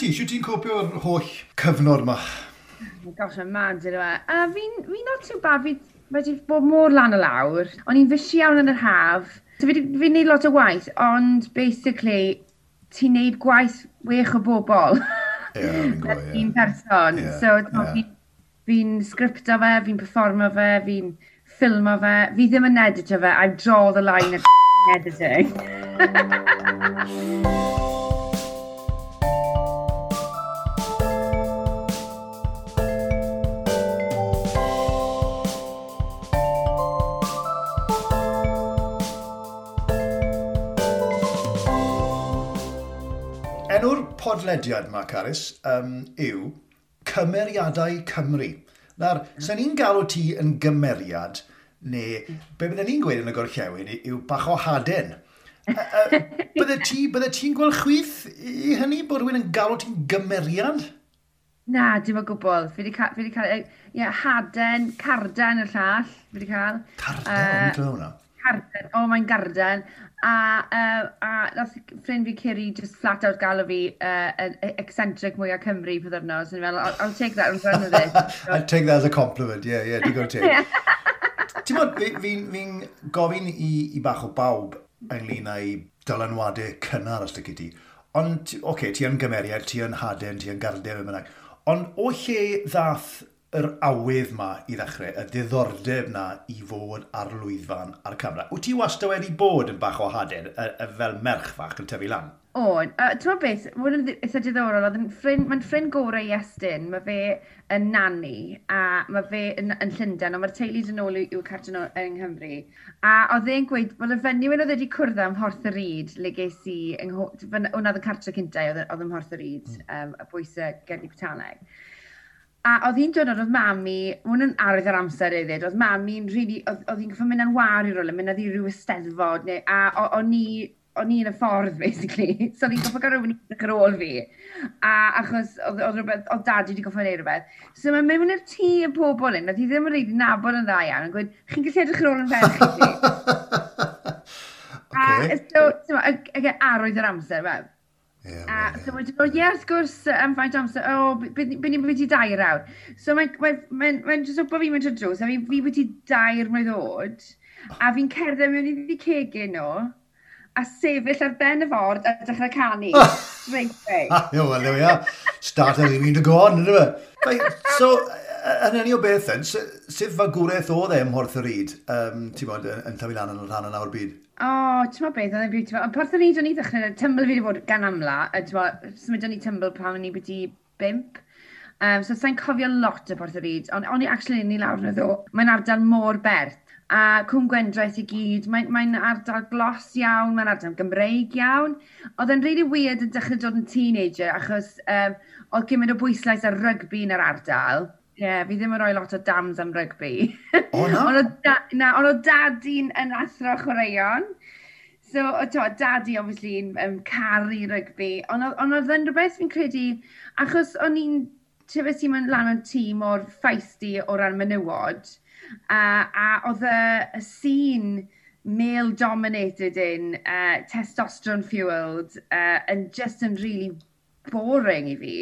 ti? Siw ti'n copio'r holl cyfnod ma? Gosh, yn mad yw e. A fi'n fi not too bad, fi wedi bod mor lan y lawr. O'n i'n fysi iawn yn yr haf. So fi wedi gwneud lot o waith, ond basically, ti'n neud gwaith wech o bobl. Ie, yeah, gwybod, Un person. Yeah, so, yeah. fi'n fi sgripto fe, fi'n performo fe, fi'n ffilmo fe. Fi ddim yn editio fe, I draw the line of editing. podlediad yma, Caris, um, yw cymeriadau Cymru. Nawr, mm. sa'n ni'n galw ti yn gymeriad, neu be byddwn ni'n gweud yn y gorllewin yw bach o haden. bydde ti, bydde ti'n gweld chwyth i hynny bod rhywun yn galw ti'n gymeriad? Na, dim o gwbl. Fi wedi cael, fi wedi cael, ie, yeah, haden, carden y llall, fi wedi cael. Carden, uh, hwnna? Garden, oh mae'n garden. A, uh, a nath ffrind fi Ciri just flat out galw fi uh, eccentric mwy o Cymru pwy ddyrnos. I'll, I'll take that in front of it. I'll take that as a compliment, yeah, yeah, digon teg. Ti'n bod, fi'n fi, fi gofyn i, i bach o bawb ynglyn â'i dylanwadau cynnar os ydych ti. Ond, oce, okay, ti yn gymeriad, ti yn haden, ti yn gardeb fe bynnag. Ond o lle ddath yr awydd ma i ddechrau, y diddordeb na i fod ar lwyddfan ar camera. Wyt ti wastad wedi bod yn bach o hader fel merch fach yn tyfu lan? O, a ti'n beth, mae'n eitha diddorol, mae'n ffrind, ma ffrind gorau i Estyn, mae fe yn nani, a mae fe yn, yn Llundain, ond mae'r teulu dyn ôl i'w cartyn yng Nghymru. A oedd e'n gweud, wel y fenyw oedd wedi cwrdd am Horth y Ryd, le ges i, hwnna oedd yn cartre cyntaf, oedd ym Horth y Ryd, um, hmm. y bwysau Gerdi Pataneg. A oedd hi'n dod oedd mami, hwn yn arwydd yr amser iddyd, oedd mami'n rili, really, oedd hi'n gyffo mynd yn war i rola, e, mynd i ryw esteddfod, neu, a o'n i, o'n i yn y ffordd, basically. So oedd hi'n goffo gael rhywun i'n ar ôl fi. A achos oedd, oedd, rhywbeth, oedd dad wedi goffo gwneud rhywbeth. So mae'n mynd i'r tŷ y pobl yn, oedd hi ddim yn rhaid i nabod yn dda iawn, yn gweud, chi'n gallu edrych ar ôl yn ferch i ti. okay. A so, e arwydd yr amser, fel. Yeah, a yeah. so wedi dod, ie, wrth gwrs, am faint amser, o, byd ni'n wedi dair awr. So mae'n mae, mae, mae jyst obo fi'n mynd o drws, a fi, fi wedi dair mlynedd oed, a fi'n cerdded mewn i ddi cegin nhw, a sefyll ar ben y ford a dechrau canu. Straight away. Ie, wel, ie, start a un to go on, ynddo fe. So, yn enni o beth yn, sut fagwraeth oedd e ym Mhorth y Ryd, um, ti'n bod, yn tyfu lan yn rhan yn awr byd? O, oh, ti'n meddwl beth, oedd e'n beautiful. Ond porth o'n i, do'n i ddechrau, tymbl fi wedi bod gan amla, a ti'n meddwl, symudon ni tymbl pan o'n i wedi bimp. Um, so, sa'n cofio lot o porth o ryd, ond o'n i actually ni lawr na ddo. Mae'n ardal môr berth, a Cwm Gwendraeth i gyd, mae'n mae, ardal glos iawn, mae'n ardal Gymreig iawn. Oedd e'n really weird yn dechrau dod yn teenager, achos um, oedd gymryd o bwyslais ar rygbi yn yr ardal Ie, yeah, fi ddim yn rhoi lot o dams am rygbi. O na? ond da, na, ond o dadi'n yn athro chwaraeon. So, o to, dadi, obviously, yn um, caru rygbi. Ond on, oedd yn rhywbeth fi'n credu, achos o'n i'n tyfus i'n mynd lan o'n tîm o'r ffeisti o ran menywod, a, a oedd y, y sîn male-dominated in, uh, testosterone-fueled, uh, and just yn really boring i fi.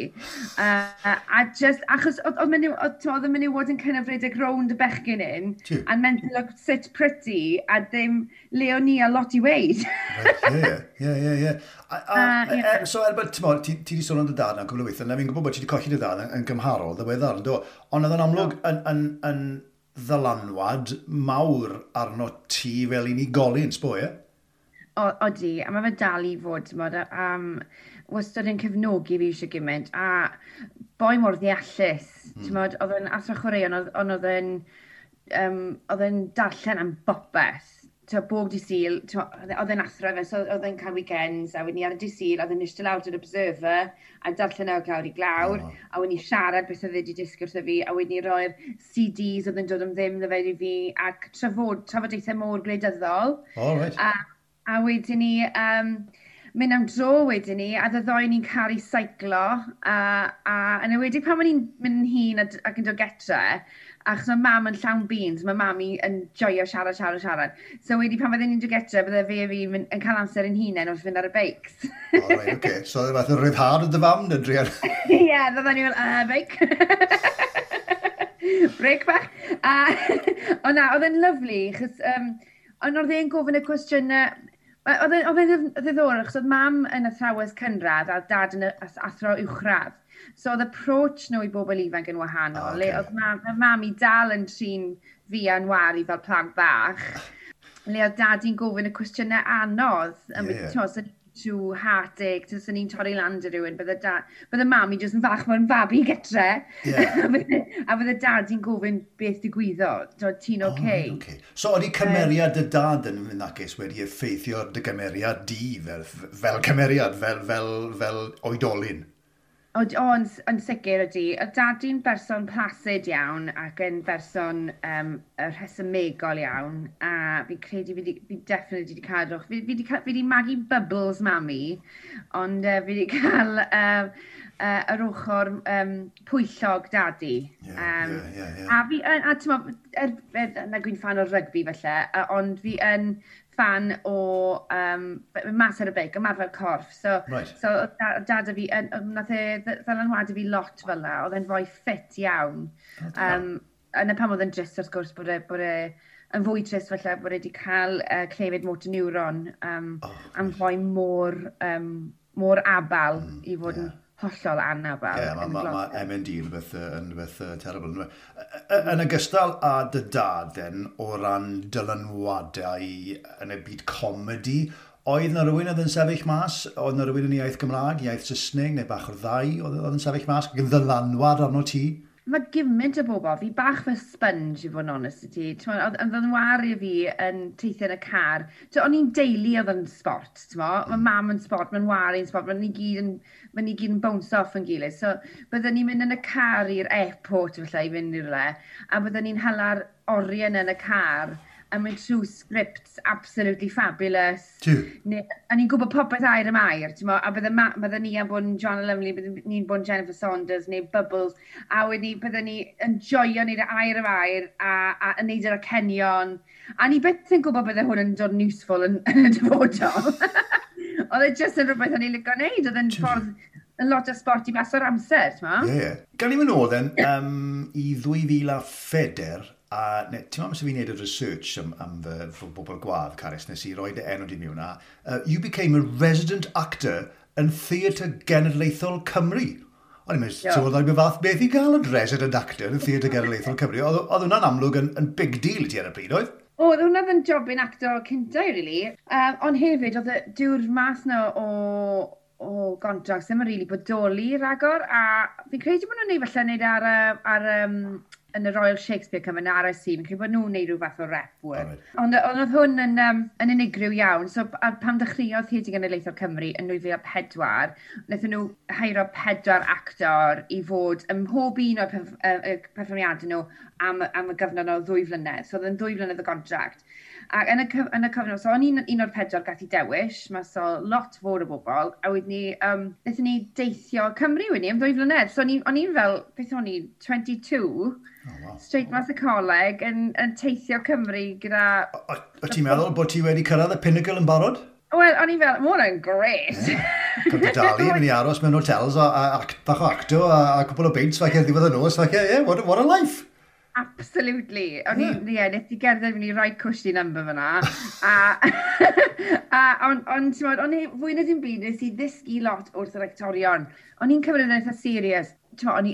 Uh, a just, achos oedd y menywod yn kind of redeg rownd y bechgyn un, a'n meant to look sit pretty, a ddim le ni a lot i weid. Ah, ie, ie, ie. So er bod, ti'n ti wedi sôn yn dy dad na'n cwbl o weithio, na fi'n gwybod bod ti wedi colli dy dad yn gymharol, ddiweddar, ynddo. Ond oedd yn amlwg yn, yn, yn ddylanwad mawr arno ti fel unigolyn, sbo, ie? Odi, a mae fe dal i fod, ti'n bod, um, wastad yn cefnogi fi eisiau gymaint, a boi mor ddeallus, mm. ti'n modd, oedd yn athro chwaraeon, ond oedd yn, um, oedd yn darllen am bopeth, ti'n bob di syl, oedd yn athro fe, so oedd yn cael weekends, a wedyn ni ar y di syl, oedd yn eistedd lawr yr observer, a darllen awr glawr i glawr, oh. a wedyn ni siarad beth oedd wedi disgwyl wrtho fi, a wedyn ni roi'r CDs oedd yn dod am ddim dda fe i fi, ac trafod, trafodaethau mor gwleidyddol. Oh, right. A, a wedyn ni, um, mynd am dro wedyn ni, a ddyddoe ni'n caru seiclo, a, a yn ywedig pan o'n i'n mynd hun ac yn dod getre, achos mae mam yn llawn beans, mae mam yn joio siarad, siarad, siarad. So wedi pan fydden ni'n dod getre, bydde fe fi yn cael amser yn hunain wrth fynd ar y beics. O, oh, right, okay. So dde fath yn rhyddhad yn dy fam, dyn Drian? Ie, yeah, ddodden ni fel, uh, beic. Break bach. A, o na, oedd e'n lyflu, chos um, ond oedd e'n gofyn y cwestiynau Oedd e'n e ddiddorol, achos oedd mam yn athrawes cynradd a dad yn athro uwchradd. So oedd approach nhw i bobl ifanc yn wahanol, oh, okay. le oedd mam, mam i dal yn trin fi a'n wari fel plant bach, le oedd dad i'n gofyn y cwestiynau anodd, yn yeah. wedi to heartache, tas o'n i'n torri lan dy rhywun, bydde, da, bydde mam i jyst yn fach mewn fabi gytre, yeah. a bydde dad i'n gofyn beth digwyddo, doedd ti'n oce. Okay. Oh, okay. So, oedd i cymeriad y dad yn mynd ac wedi effeithio dy gymeriad di fel, fel cymeriad, fel, fel, fel oedolyn? O, o yn, yn sicr ydy. Y dadi'n berson placid iawn ac yn berson um, rhesymegol iawn a fi'n credu fi, fi definitely wedi cadw. Fi, fi, di, fi di magu bubbles mami, ond uh, fi wedi cael uh, uh, yr ochr um, pwyllog dadi. Yeah, um, yeah, yeah, yeah. A fi yn, a ti'n er, er, na gwy'n fan o'r rygbi felly, uh, ond fi yn fan o um, mas ar y beic, ymarfer corff. So, right. so dad a fi, nath e ddylanwadu fi lot fel la, oedd e'n fwy ffit iawn. Um, yna pam oedd e'n drist wrth gwrs bod e, bod e yn fwy trist felly bod wedi cael uh, clefyd motor neuron um, oh, am fwy mor, um, mor abal mm, i fod yn yeah hollol anabal. Ie, yeah, mae ma, ma, MND yn rhywbeth, yn rhywbeth uh, terrible. Yn, yn ogystal â dy dad then, o ran dylanwadau yn y byd comedi, oedd na rhywun oedd yn sefyll mas, oedd na rhywun yn iaith Gymraeg, iaith Saesneg neu bach o'r ddau, oedd yn sefyll mas ac yn ddylanwad arno ti? mae gymaint o bobl, fi bach fy sponge i fod yn onest i ti. Oedd yn ddynwario fi yn teithio yn y car. O'n i'n deulu oedd yn sport, mae mam yn sport, mae'n wario yn sport, mae'n ni gyd yn, mae ni gyd yn bounce off yn gilydd. So byddwn ni'n mynd yn y car i'r airport falle i fynd i'r le, a byddwn ni'n hala'r orien yn y car a mynd trwy scripts absolutely fabulous. Neu, a ni'n gwybod popeth air am air, ti'n a bydde, ma, bydde ni am bod yn John Lumley, bydde ni'n bod yn Jennifer Saunders neu Bubbles, a wedyn ni, bydde ni yn joio neud air am air a, a, a neud yr acenion. A ni beth yn gwybod bydde hwn yn dod yn useful yn, yn y dyfodol. Oedd e jyst yn rhywbeth o'n i'n licio neud, oedd e'n ffordd yn lot o sport i mas o'r amser, ti'n ma? Ie. Yeah. Gan i mynd o then, um, i 2004, A ti'n meddwl, fi'n neud y research am, am fy, fy bobl gwadd, Caris, nes i roi dy e enw di mewn a, uh, you became a resident actor yn Theatr Genedlaethol Cymru. O'n i'n meddwl, so oedd fath beth i gael yn resident actor yn Theatr Genedlaethol Cymru. Oedd hwnna'n amlwg yn, yn big deal i ti ar y pryd, oedd? O, Oedd hwnna fy'n jobyn actor cyntaf, really. Um, ond hefyd, oedd dyw'r math na o, o gontract ddim yn rili really bodoli ragor, a fi'n credu bod nhw'n neud falle neud ar, ar, ar um, yn y Royal Shakespeare Cymru RSC, fi'n credu bod nhw'n neud rhyw fath o rep work. Ond oedd hwn yn, um, yn unigryw iawn, so a, pam ddechreuodd hyd i Genedlaethol Cymru yn 2004, wnaethon nhw hairo pedwar actor i fod ym mhob un o'r perfformiadau nhw am, am y gyfnod o ddwy flynedd, so oedd yn ddwy flynedd o contract. Ac yn y, cyf yn y cyfnod, so o'n i'n un o'r pedwar gath i dewis, mae so lot fawr o bobl, a wedyn ni, um, wnaethon ni deithio Cymru wedyn ni am ddwy flynedd. So o'n i'n fel, beth o'n i, 22, oh, wow. straight mas y coleg, yn, yn teithio Cymru gyda... O, o ti'n meddwl bod ti wedi cyrraedd y pinnacle yn barod? Wel, o'n i fel, mae hwnna'n gret. Cymru dalu, mynd i aros mewn hotels a, a, a bach o acto a, a cwbl o beints, falle, ddiwedd y nos, falle, yeah, what, what a life. Absolutely. O'n i, mm. ie, nes i gerdded mynd i roi cushy number fyna. a, a, ond, on, ti'n o'n i, fwy na dim byd, nes i ddysgu lot wrth yr actorion. O'n i'n cymryd yn eitha serious. O'n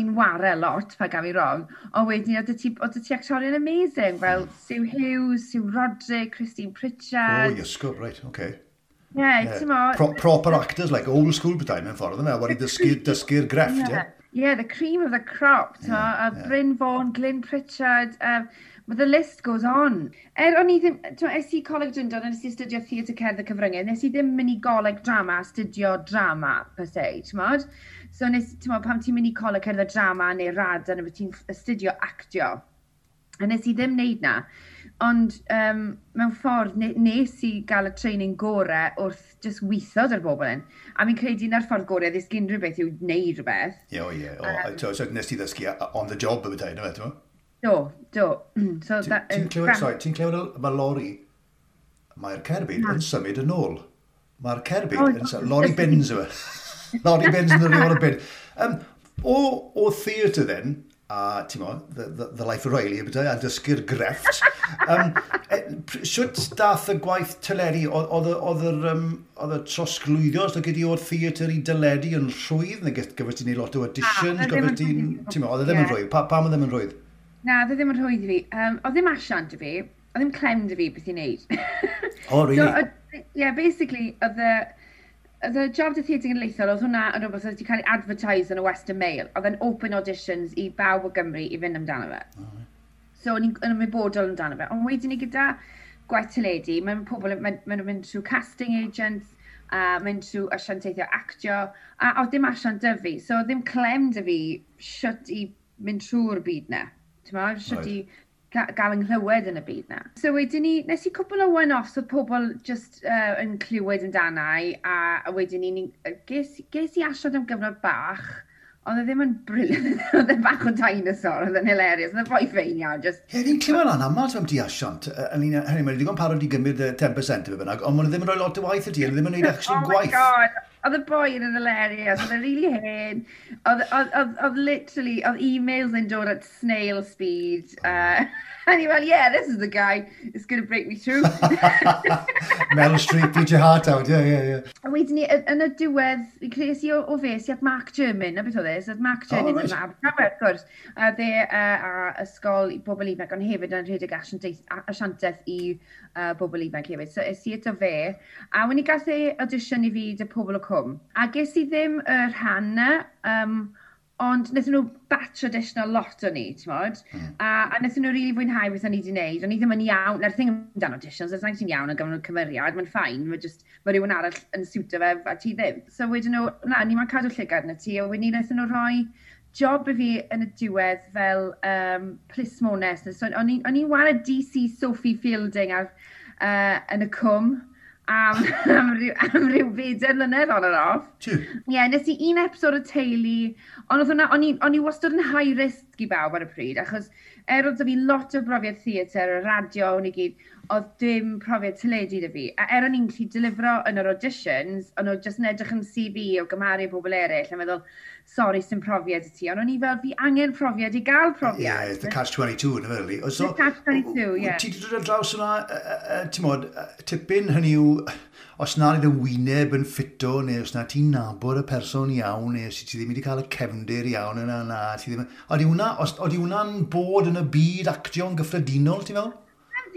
i'n ware lot, pa gaf i rong. Ond wedyn, oedd ti, ti actorion amazing, fel hmm. Sue Hughes, Sue Roderick, Christine Pritchard. Oh, yes, good, right, okay. Yeah, yeah. ti'n Pro proper actors, like old school bethau, mewn ffordd yna, wedi dysgu'r dysgu, dysgu grefft. Yeah. yeah. Yeah, the cream of the crop, ta, yeah, a yeah. Bryn Fawn, Glyn Pritchard, um, but the list goes on. Er o'n i ddim, ti'n es i coleg dyndon, nes i studio theatr cerdd y cyfryngau, nes i ddim mynd i goleg drama, studio drama, per se, ti'n modd? So, nes, ti'n modd, pam ti'n mynd i coleg cerdd y drama neu rad, yn y ti'n studio actio. A nes i ddim wneud na. Ond um, mewn ffordd, nes i gael y training gorau wrth just weithio ar bobl yn. A mi'n credu na'r ffordd gorau ddysgu unrhyw beth yw wneud rhywbeth. Ie, o ie. So nes ti ddysgu on the job yn bydau, no fe, ti'n Do, do. So Ti'n clywed, sorry, ti'n clywed mae lori, mae'r cerbyd yn symud yn ôl. Mae'r cerbyd yn symud, lori bins yma. E. lori bins yn yr rheol y bin. Um, o, o theatr then, a ti'n mo, the, the, ddylai ffyrwyli y bydau, a dysgu'r grefft. um, e, Siwt dath y gwaith tyleri, oedd y um, trosglwyddio, os oedd gedi o'r theatr i dyledu yn rhwydd, neu gyfer ti'n ei lot o auditions, gyfer ti'n, ti'n mo, oedd e ddim yn e rhwydd, pa, pam oedd ddim yn rhwydd? Na, oedd ddim yn rhwydd i fi. Um, oedd ddim asian i fi, oedd ddim clem i fi beth i'n neud. O, oh, really? so, yeah, basically, oedd y... Uh, the dy Theatr Genedlaethol, oedd hwnna yn rhywbeth oedd wedi cael ei advertise yn y Western Mail. Oedd e'n open auditions i bawb o Gymru i fynd amdano fe. Oh. So, o'n i'n ymwybodol amdano fe. Ond wedyn ni gyda gwaith teledu, mae'n pobl, yn ma mynd trwy casting agents, a mynd trwy asianteithio actio, a oedd dim asiant dy fi. So, ddim clem dy fi siwt i mynd trwy'r byd na. Ti'n meddwl, siwt i gael yng nghlywed yn y byd na. So wedyn ni, nes i cwpl o one-offs oedd pobl just uh, yn clywed yn danau a, a wedyn ni, ni ges, ges i asiad am gyfnod bach, oedd e ddim yn briliant, oedd e bach o dinosaur, oedd e'n hilarious, oedd e boi fein iawn. Just... Ie, ni'n clywed yn aml ti'n di asiant, hynny mae'n digon parod i gymryd 10% o fe bynnag, ond maen ddim yn rhoi lot o waith y ti, ddim yn gwneud oh actually gwaith. Oh my god, Oedd y boi yn hilarious, oedd e'n really hen. Oedd, oedd, oedd, literally, oedd emails yn dod at snail speed. Oh. Uh, And he went, yeah, this is the guy. It's going to break me through. Mel Street, beat your heart out. Yeah, yeah, yeah. A wedyn ni, yn y diwedd, creus i o, o fe, at Mark German, a beth oedd e, sydd Mark German oh, right. yma, Abertawe, wrth gwrs. A dde uh, e, a ysgol i bobl ifanc, ond hefyd yn rhedeg asiantaeth i uh, bobl ifanc hefyd. So, ys i eto fe, a wedi gath e audition i fi dy pobl o cwm. A ges i ddim y rhan um, ond wnaethon nhw batch additional lot o ni, ti'n Mm. A, a wnaethon nhw really fwynhau beth o'n i wedi gwneud. O'n i ddim yn iawn, na'r thing amdano auditions, os ti'n iawn yn gofyn nhw'n cymeriad, mae'n ffain, mae just, mae rhywun arall yn siwtio fe, a ti ddim. So wedyn nhw, na, ni mae'n cadw llygad na ti, a wedyn ni wnaethon nhw rhoi job i fi yn y diwedd fel um, plismones. So, o'n i'n wara DC Sophie Fielding ar, uh, yn y cwm, am, am, ryw, am ryw feder mlynedd on and off. Ie, yeah, nes i un episod o teulu, ond oedd hwnna, o'n i wastad yn high risk i bawb ar y pryd, achos er oedd fi lot o brofiad theatr, y radio, o'n i gyd, oedd dim profiad teledu da fi. A er o'n i'n gallu delifro yn yr auditions, o'n nhw jyst yn edrych yn CV o gymharu pobl eraill, a meddwl, sori, sy'n profiad i ti. Ond o'n i fel, fi angen profiad i gael profiad. Ie, yeah, the catch-22 yn y fel So, The catch-22, ie. Ti wedi dod ar draws yna, ti'n modd, tipyn hynny yw, os na iddyn wyneb yn ffito, neu os na ti'n nabod y person iawn, neu os ti ddim wedi cael y cefndir iawn yna, na, ti ddim... Oeddi hwnna'n bod yn y byd actio'n gyffredinol, ti'n fel?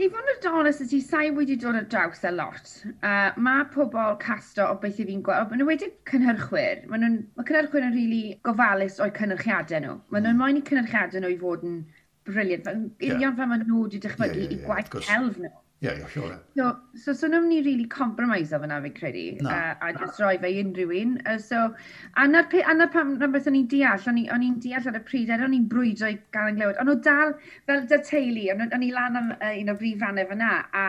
i fod yn adonis ydy sai wedi dod ar draws e a lot. Uh, mae pobl casto o beth i fi'n gweld, maen nhw wedi cynhyrchwyr. Mae nhw'n, mae cynhyrchwyr yn rili really gofalus o'i cynhyrchiadau nhw. Mae nhw'n moyn i cynhyrchiadau nhw i fod yn briliant. Yn yeah. fel maen nhw wedi dychmygu yeah, yeah, yeah, i gwaith celf nhw. Ie, yeah, sure. So, so, so nhw'n ni really compromise o fyna fi'n credu, no, uh, a just no. roi fe unrhyw un. Uh, so, a na'r pe, na pam rhywbeth o'n i'n deall, o'n i'n deall ar y pryd, er o'n i'n brwydro i gael yn glywed, o'n o dal fel dy teulu, o'n i lan am uh, un o brif fannau fyna, a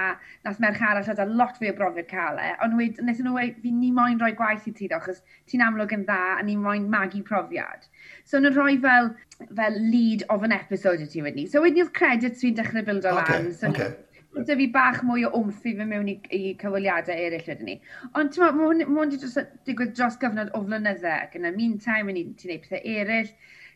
nath merch arall oedd a lot fwy o brofiad cael e, ond wed, wnaethon nhw wei, fi ni moyn rhoi gwaith i ti do, achos ti'n amlwg yn dda, a ni moyn magu profiad. So, nhw'n rhoi fel, fel lead of an episode i ti wedyn. So, wedyn oedd credits fi'n dechrau bildo okay, lan, so okay dy fi bach mwy o wmff i fy mewn i, i cyfweliadau eraill ydyn ni. Ond ti'n meddwl, mae hwn wedi digwydd dros gyfnod o flynydde, ac yn y meantime, yn ti'n gwneud pethau eraill,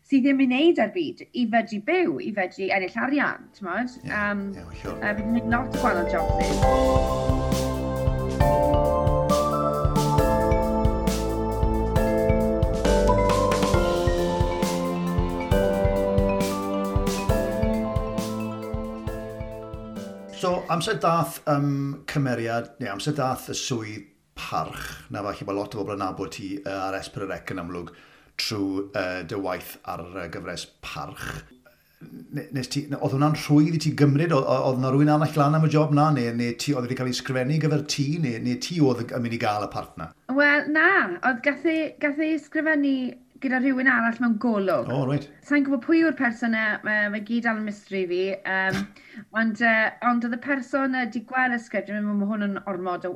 sydd ddim yn neud ar byd i fedru byw, i fedru ennill arian, ti'n modd? Yeah, um, yeah, sure. Uh, lot o gwahanol jobs So, amser dath um, cymeriad, neu amser dath y swydd parch, na falle bod lot o bobl yn nabod ti uh, ar Esper yr Ec yn amlwg trwy uh, dy waith ar uh, gyfres parch. Nes ti, oedd hwnna'n rhwydd i ti gymryd? Oedd yna rhywun arall lan am y job na? Neu, neu ti oedd wedi cael ei sgrifennu gyfer ti? Neu, neu ti oedd yn mynd i gael y partner? Wel, na. Oedd gath ei e sgrifennu gyda rhywun arall mewn golwg. O, oh, right. Sa'n gwybod pwy yw'r person e, mae, mae gyd al mystery fi, um, ond, uh, ond oedd y person uh, di gweld y sgript, dwi'n meddwl mae hwn yn ormod,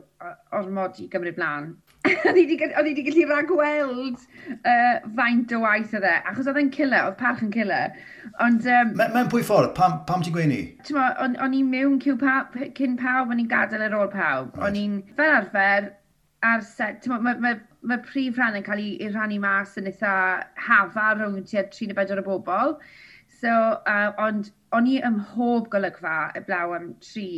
ormod i gymryd blaen. oedd i wedi gallu rhagweld uh, faint o waith oedd e, achos oedd e'n killer, oedd parch yn killer. Ond... Um, Mewn pwy ffordd, pam, pam ti'n gweud ni? Ti'n o'n i'n mewn cyn pawb, o'n i'n gadael e ar ôl pawb. Right. O'n i'n, fel arfer, ar set, mae ma, ma, prif rhan yn cael ei, ei rannu mas yn eitha hafar rhwng tua 34 o bobl. So, uh, ond o'n i ym mhob golygfa y blaw am tri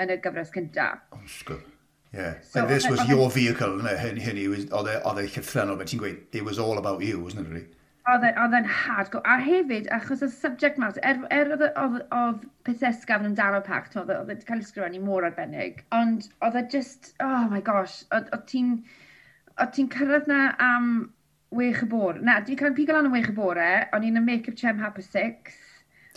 yn y gyfres cyntaf. Osgol. Oh, yeah. So, and this was your vehicle, hynny, hynny, oedd e, e llythrenol, beth ti'n gweud, it was all about you, wasn't it, really? E, oedd e'n hardcore. A hefyd, achos y subject matter, er, er oedd, oedd pethau sgan amdano pact, oedd oedd wedi cael ei sgrifennu mor arbennig, ond oedd e just, oh my gosh, oedd ti'n ti cyrraedd na am wech y bore. Na, dwi'n cael pigo lan am wech y bore, o'n i'n y make-up chem hap y six,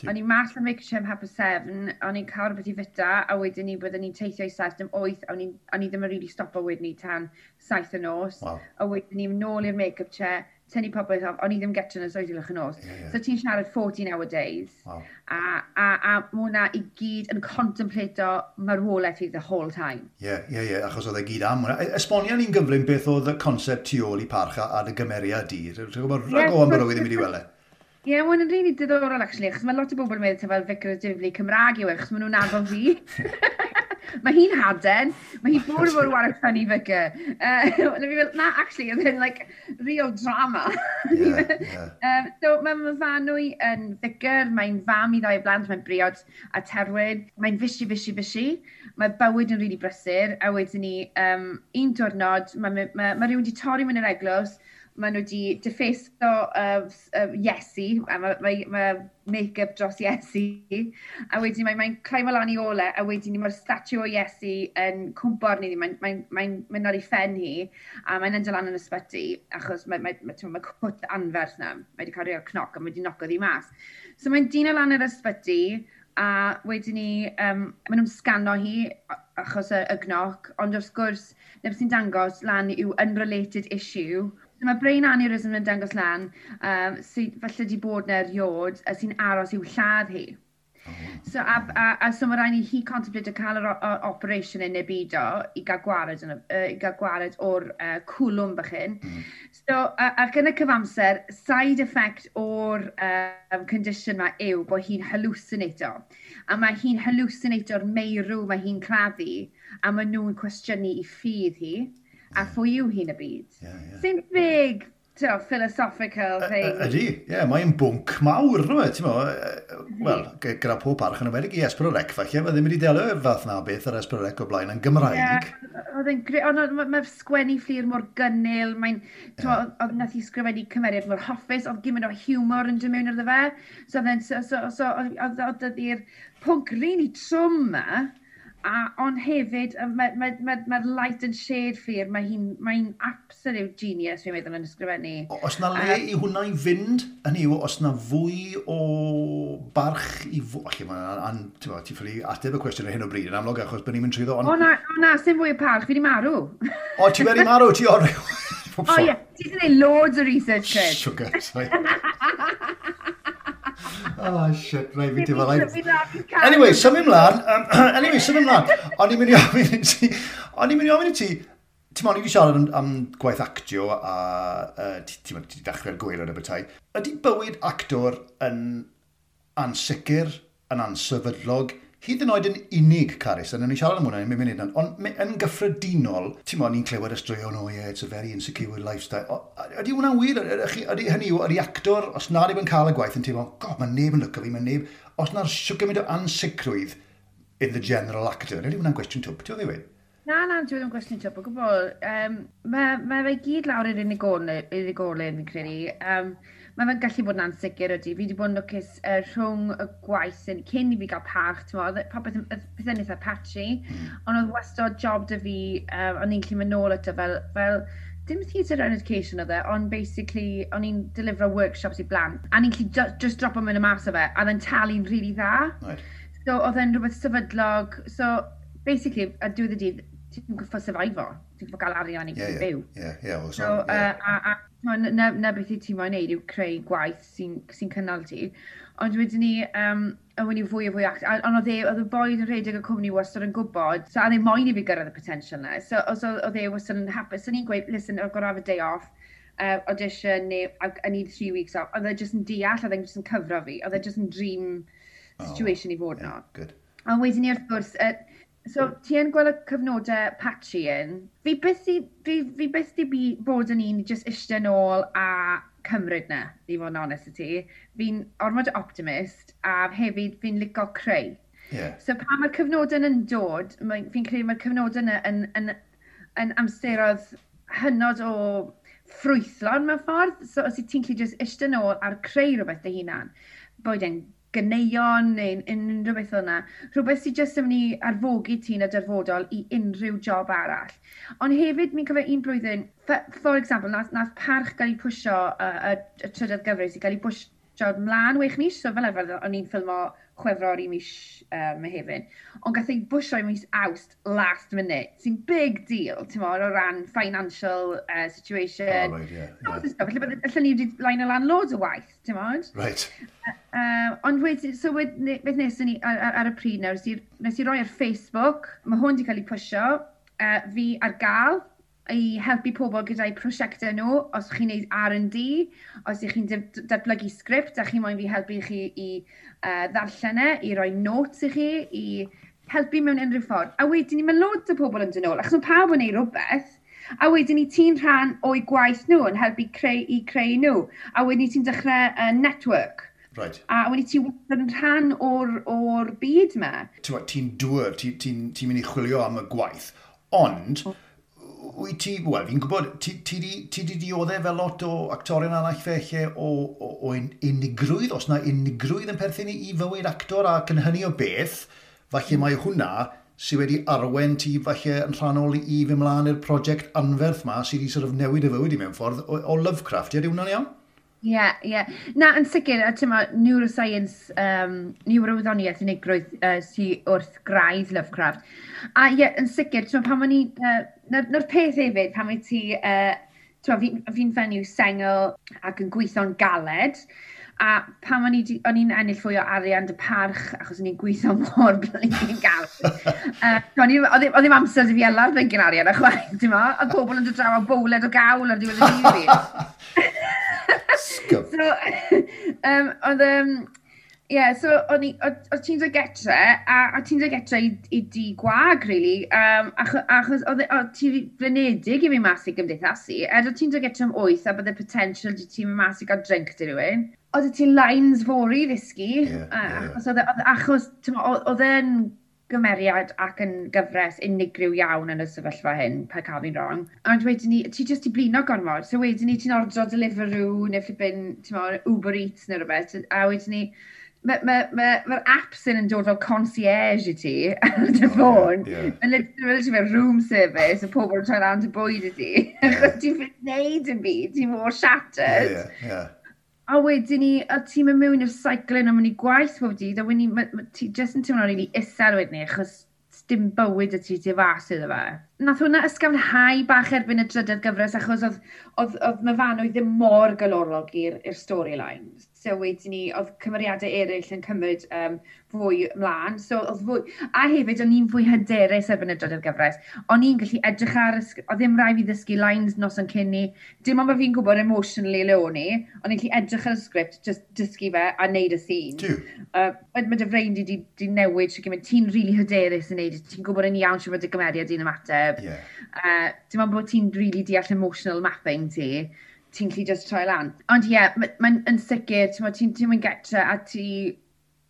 o'n i'n mas am make-up chem hap y seven, o'n i'n cael rhywbeth i fita, a wedyn ni byddwn ni'n teithio i saith dim oeth, o'n i ddim yn really stopo wedyn ni tan saith y nos, wow. a wedyn ni'n nôl i'r make-up chair, tynnu popeth off, o'n i ddim getio'n y soedi lwch yn nos. Yeah, yeah. So ti'n siarad 14 hour days, wow. a, a, a mwna i gyd yn contemplato marwolaeth i the whole time. Ie, yeah, ie, yeah, ie, yeah, achos oedd e gyd am hwnna. E, Esbonia ni'n gyflym beth oedd y concept tu ôl i parch a, a dy gymeriad di. Rwy'n gwybod rhaid o am byrwydd yn mynd i wele. Ie, yeah, mae'n rili diddorol, actually, achos mae lot o bobl yn meddwl fel Vicar Dyflu Cymraeg yw e, achos maen nhw'n nabod fi. Mae hi'n haden, mae hi'n bod bod one of funny vicar. Uh, and na, actually, oedd hyn, like, real drama. yeah, yeah. um, so, mae Myfanwy yn vicar, mae'n fam i ddau blant, mae'n briod a terwyd, mae'n fysi, fysi, fysi. Mae bywyd yn rili really brysur, a wedyn ni, um, un diwrnod, mae ma, ma, ma rhywun wedi torri mewn yr eglwys, maen nhw wedi defeisio uh, uh, Iesu, a mae, mae, mae make-up dros Iesu, a wedyn mae'n mae climo lan i ole, a wedyn ni mae'r statue o Iesu yn cwmpo'r ni, mae'n mae, mae, mae ar ei phen hi, a mae'n enda lan yn ysbyty, achos mae, mae, mae, mae mae cwt anferth na, mae wedi cael ei cnoc, a mae wedi noco ddi mas. So mae'n dyn o lan yr ysbyty, a wedyn ni, um, maen nhw'n sgano hi, achos y, y gnoc, ond wrth gwrs, neb sy'n dangos lan yw unrelated issue, So mae brain aneurysm yn dangos lan um, sydd falle di bod na eriod a sy'n aros i'w lladd hi. Oh. So, a, a, a so mae rhaid i hi contemplate cael yr operation yn nebido i gael gwared, yn, uh, i gael gwared o'r uh, cwlwm bychyn. Mm. So, uh, ac yn y cyfamser, side effect o'r um, condition yma yw bod hi'n hallucinato. A mae hi'n hallucinato'r meirw mae hi'n claddu, a mae nhw'n cwestiynu i ffydd hi a phwy yw hi'n y byd. Yeah, yeah. Sy'n big to, philosophical thing. Ydy, ie, yeah, mae'n bwnc mawr, rwy, e? ti'n meddwl, e, e, wel, gyda pob parch yn America i Esbrorec, falle, fe ddim wedi delio fath na beth ar Esbrorec o blaen yn Gymraeg. Ie, ond mae'r sgwennu fflir mor gynnil, mae'n, oedd nath i sgrifennu cymeriad mor hoffus, oedd gymryd o humor yn dymewn iddo fe, so oedd i'r pwnc rili trwm ma, A, ond hefyd, mae'r ma, ma, ma, light and shade ffyr, mae hi'n mae absolute genius, fi'n meddwl, yn ysgrifennu. Os na le uh, i hwnna i fynd, yn i'w, os na fwy o barch i fwy... Olle, mae'n ti'n ffili ateb y cwestiwn ar hyn o bryd yn amlwg, achos byddwn ni'n mynd trwyddo. On... O na, o na, sy'n fwy o parch, fi wedi marw. o, ti wedi marw, ti o'r... o ie, ti wedi gwneud loads o research, Chris. Sugar, sorry. Oh, shit, rai fi ddim yn Anyway, symud mlaen. Um, anyway, symud mlaen. O'n i'n mynd i ofyn i ti, o'n i'n mynd i ofyn i ti, ti'n mwyn i fi siarad am, am gwaith actio a uh, ti'n ti, ti dechrau'r gweir yn y bethau. Ydy bywyd actor yn ansicr, yn ansefydlog, hyd yn oed yn unig Caris, a ni siarad am hwnna yn mynd munud, ond yn gyffredinol, ti'n mwyn ni'n clywed ysdraion, oh yeah, it's a very insecure lifestyle. Ydy hwnna'n wir? Ydy hynny yw, ydy actor, os nad yw'n cael y gwaith yn teimlo, god, mae neb yn lyco fi, mae neb, os na'r siwgymaint o ansicrwydd in the general actor, ydy hwnna'n gwestiwn twp, ti'n ddiwedd? Na, na, dwi ddim yn gwestiwn tebl gwbl. Um, mae ma fe gyd lawr i'r unigolyn, fi'n credu. Um, mae fe'n gallu bod yn ansicr ydy. Fi wedi bod yn lwcus uh, rhwng y gwaith yn cyn i fi gael parch, ti'n modd, e, popeth yn eitha patchy, mm. ond oedd wastad job dy fi, um, o'n i'n gallu mynd nôl ato fel, fel dim theatre and education oedd e, ond basically, o'n i'n delifro workshops i blant, a ni'n gallu just drop o'n mynd y mas o fe, a then talu'n rili really dda. Right. So, oedd e'n rhywbeth sefydlog, so basically, a diwedd y dydd, ti'n gwybod sefyfo, ti'n gwybod gael arian i yeah, yeah. byw. Ie, yeah, yeah, so, yeah. Uh, a, a, na, na beth i ti moyn neud yw creu gwaith sy'n sy cynnal ti. Ond wedyn ni, um, yw'n i fwy o fwy act, ond oedd e, oedd y boed yn rhedeg y cwmni wastad yn gwybod, so a ddim moyn i fi gyrraedd y potential na. So, oedd e wastad yn hapus, so ni'n gweud, listen, o'r gorau day off, uh, audition neu I need three weeks off. Oedd e jyst yn deall, oedd e'n jyst yn cyfro fi. Oedd e jyst yn dream situation oh, i fod yeah, no. good. A wedyn ni wrth gwrs, uh, So, ti yn gweld y cyfnodau patchy yn. Fi byth i, fi, fi byth di bu, bod yn un just eistedd nôl a cymryd na, i fod yn onest y ti. Fi'n ormod optimist a hefyd fi'n licio creu. Yeah. So pa mae'r cyfnodau yn dod, fi'n credu mae'r cyfnodau yn, yn, yn, yn amseroedd hynod o ffrwythlon mewn ffordd. So os i ti'n gallu just eistedd nôl ar creu rhywbeth dy hunan, boed e'n ganeuon neu unrhyw beth o'na. Rhywbeth sydd jyst yn mynd i arfogi ti'n y dyrfodol i unrhyw job arall. Ond hefyd, mi'n cofio un blwyddyn, for example, nath, nath parch gael ei pwysio y, y, y trydydd gyfres i gael ei pwysio mlaen wech mis, so fel arfer o'n i'n ffilmo chwefror i mis um, hefyd. ond gath ei bwysio i mis Awst last minute, sy'n big deal, ti'n mor, o ran financial uh, situation. Oh, right, yeah, yeah. Felly ni wedi blaen o lan loads o waith, ti'n mor. Right. Uh, ond wedyn, so beth nes ni ar, ar, ar y pryd nawr, nes i roi ar Facebook, mae hwn wedi cael ei pwysio, uh, fi ar gael, i helpu pobl gyda'u prosiectau nhw, os chi'n neud R&D, os ych chi'n datblygu sgript a chi'n moyn fi helpu chi i uh, ddarllen e, i roi notes i chi, i helpu mewn unrhyw ffordd. A wedyn ni, mae lot o pobl yn dyn ôl, achos mae pawb yn neud rhywbeth, a wedyn ni ti'n rhan o'i gwaith nhw yn helpu creu, i creu nhw, a wedyn ni ti'n dechrau uh, network. Right. A wedi ti yn rhan o'r, or byd yma. Ti'n dŵr, ti'n ti, ti, ti mynd i chwilio am y gwaith, ond... Oh wyt ti, wel, fi'n gwybod, ti, ti, di, ti di dioddau fel lot o actorion arall felly o, o, o unigrwydd, os na unigrwydd yn perthyn i fywyd actor ac yn hynny o beth, falle mae hwnna sydd wedi arwen ti falle yn rhanol i fy mlaen i'r prosiect anferth ma sydd wedi sort of newid y fywyd i mewn ffordd o, o Lovecraft. Ydy hwnna'n iawn? Ie, yeah, ie. Yeah. Na, yn sicr, a tyma, neuroscience, um, neurowyddoniaeth unigrwydd uh, sy wrth graidd Lovecraft. A ie, yeah, yn sicr, tyma, pan ma'n ni uh, Na'r, peth hefyd, pan mae ti, uh, fi'n fi, fi fenyw sengl ac yn gweithio'n galed, a pan o'n i'n ennill fwy o arian dy parch, achos o'n i'n gweithio mor blinkin gael. uh, oedd ddim amser dy fi yla'r blinkin arian, achwaith, ti'n ma, a pobl yn dod draw o bowled o gawl ar diwedd y dydd. so, um, oedd um, Ie, yeah, so o'n oedd ti'n dod getre, a, a ti'n dod getre i, i di gwag, really, um, achos, achos oedd e, ti'n flinedig i fi mas i gymdeithasu, er oedd ti'n dod getre am oeth a bydde potential di ti'n mas i gael drink di rhywun. Oedd e ti'n lines fory ddysgu, yeah, uh, achos, yeah. Oedd, e, achos oedd e'n gymeriad ac yn gyfres unigryw iawn yn y sefyllfa hyn, pa cael fi'n wrong. Ond wedyn ni, ti jyst i blino gormod, so wedyn ni ti'n ordro Deliveroo neu flippin, ti'n Uber Eats neu rhywbeth, a wedyn ni, mae'r ma, ma, ma apps yn dod fel concierge i ti ar dy ffôn. Mae'n literally fel room service y pobl yn troi lan dy bwyd i ti. Achos ti'n ffyn wneud yn byd, ti'n mor shattered. Yeah, yeah. A wedyn ni, a ti'n mynd mewn i'r saiclen a mynd i gwaith pob dydd, a wedyn ni, ti jyst yn teimlo'n rili isel wedyn ni, achos dim bywyd y ti ti fas iddo fe. Nath hwnna ysgafnhau bach erbyn y drydedd gyfres achos oedd, oedd, oedd myfanwydd ddim mor galorog i'r storylines. So wedyn ni, oedd cymeriadau eraill yn cymryd um, fwy mlaen. So, oedd fwy... A hefyd, o'n i'n fwy hyderus erbyn y drydydd gyfres. O'n i'n gallu edrych ar... o ddim rai fi ddysgu lines nos yn cyn ni. Dim ond mae fi'n gwybod emotionally le o'n i. O'n i'n gallu edrych ar y sgript, just dysgu fe a neud y scene. Diw. Uh, mae dy frein di, di, di newid sy'n gymryd. Ti'n rili really hyderus yn neud. E. Ti'n gwybod yn iawn sy'n bod y gymeriad i'n ymateb. Yeah. Uh, dim ond bod ti'n rili really deall emotional mapping ti ti'n gallu just troi lan. Ond ie, yeah, mae'n ma, ma yn sicr, ti'n ti'n ti mynd getre a ti...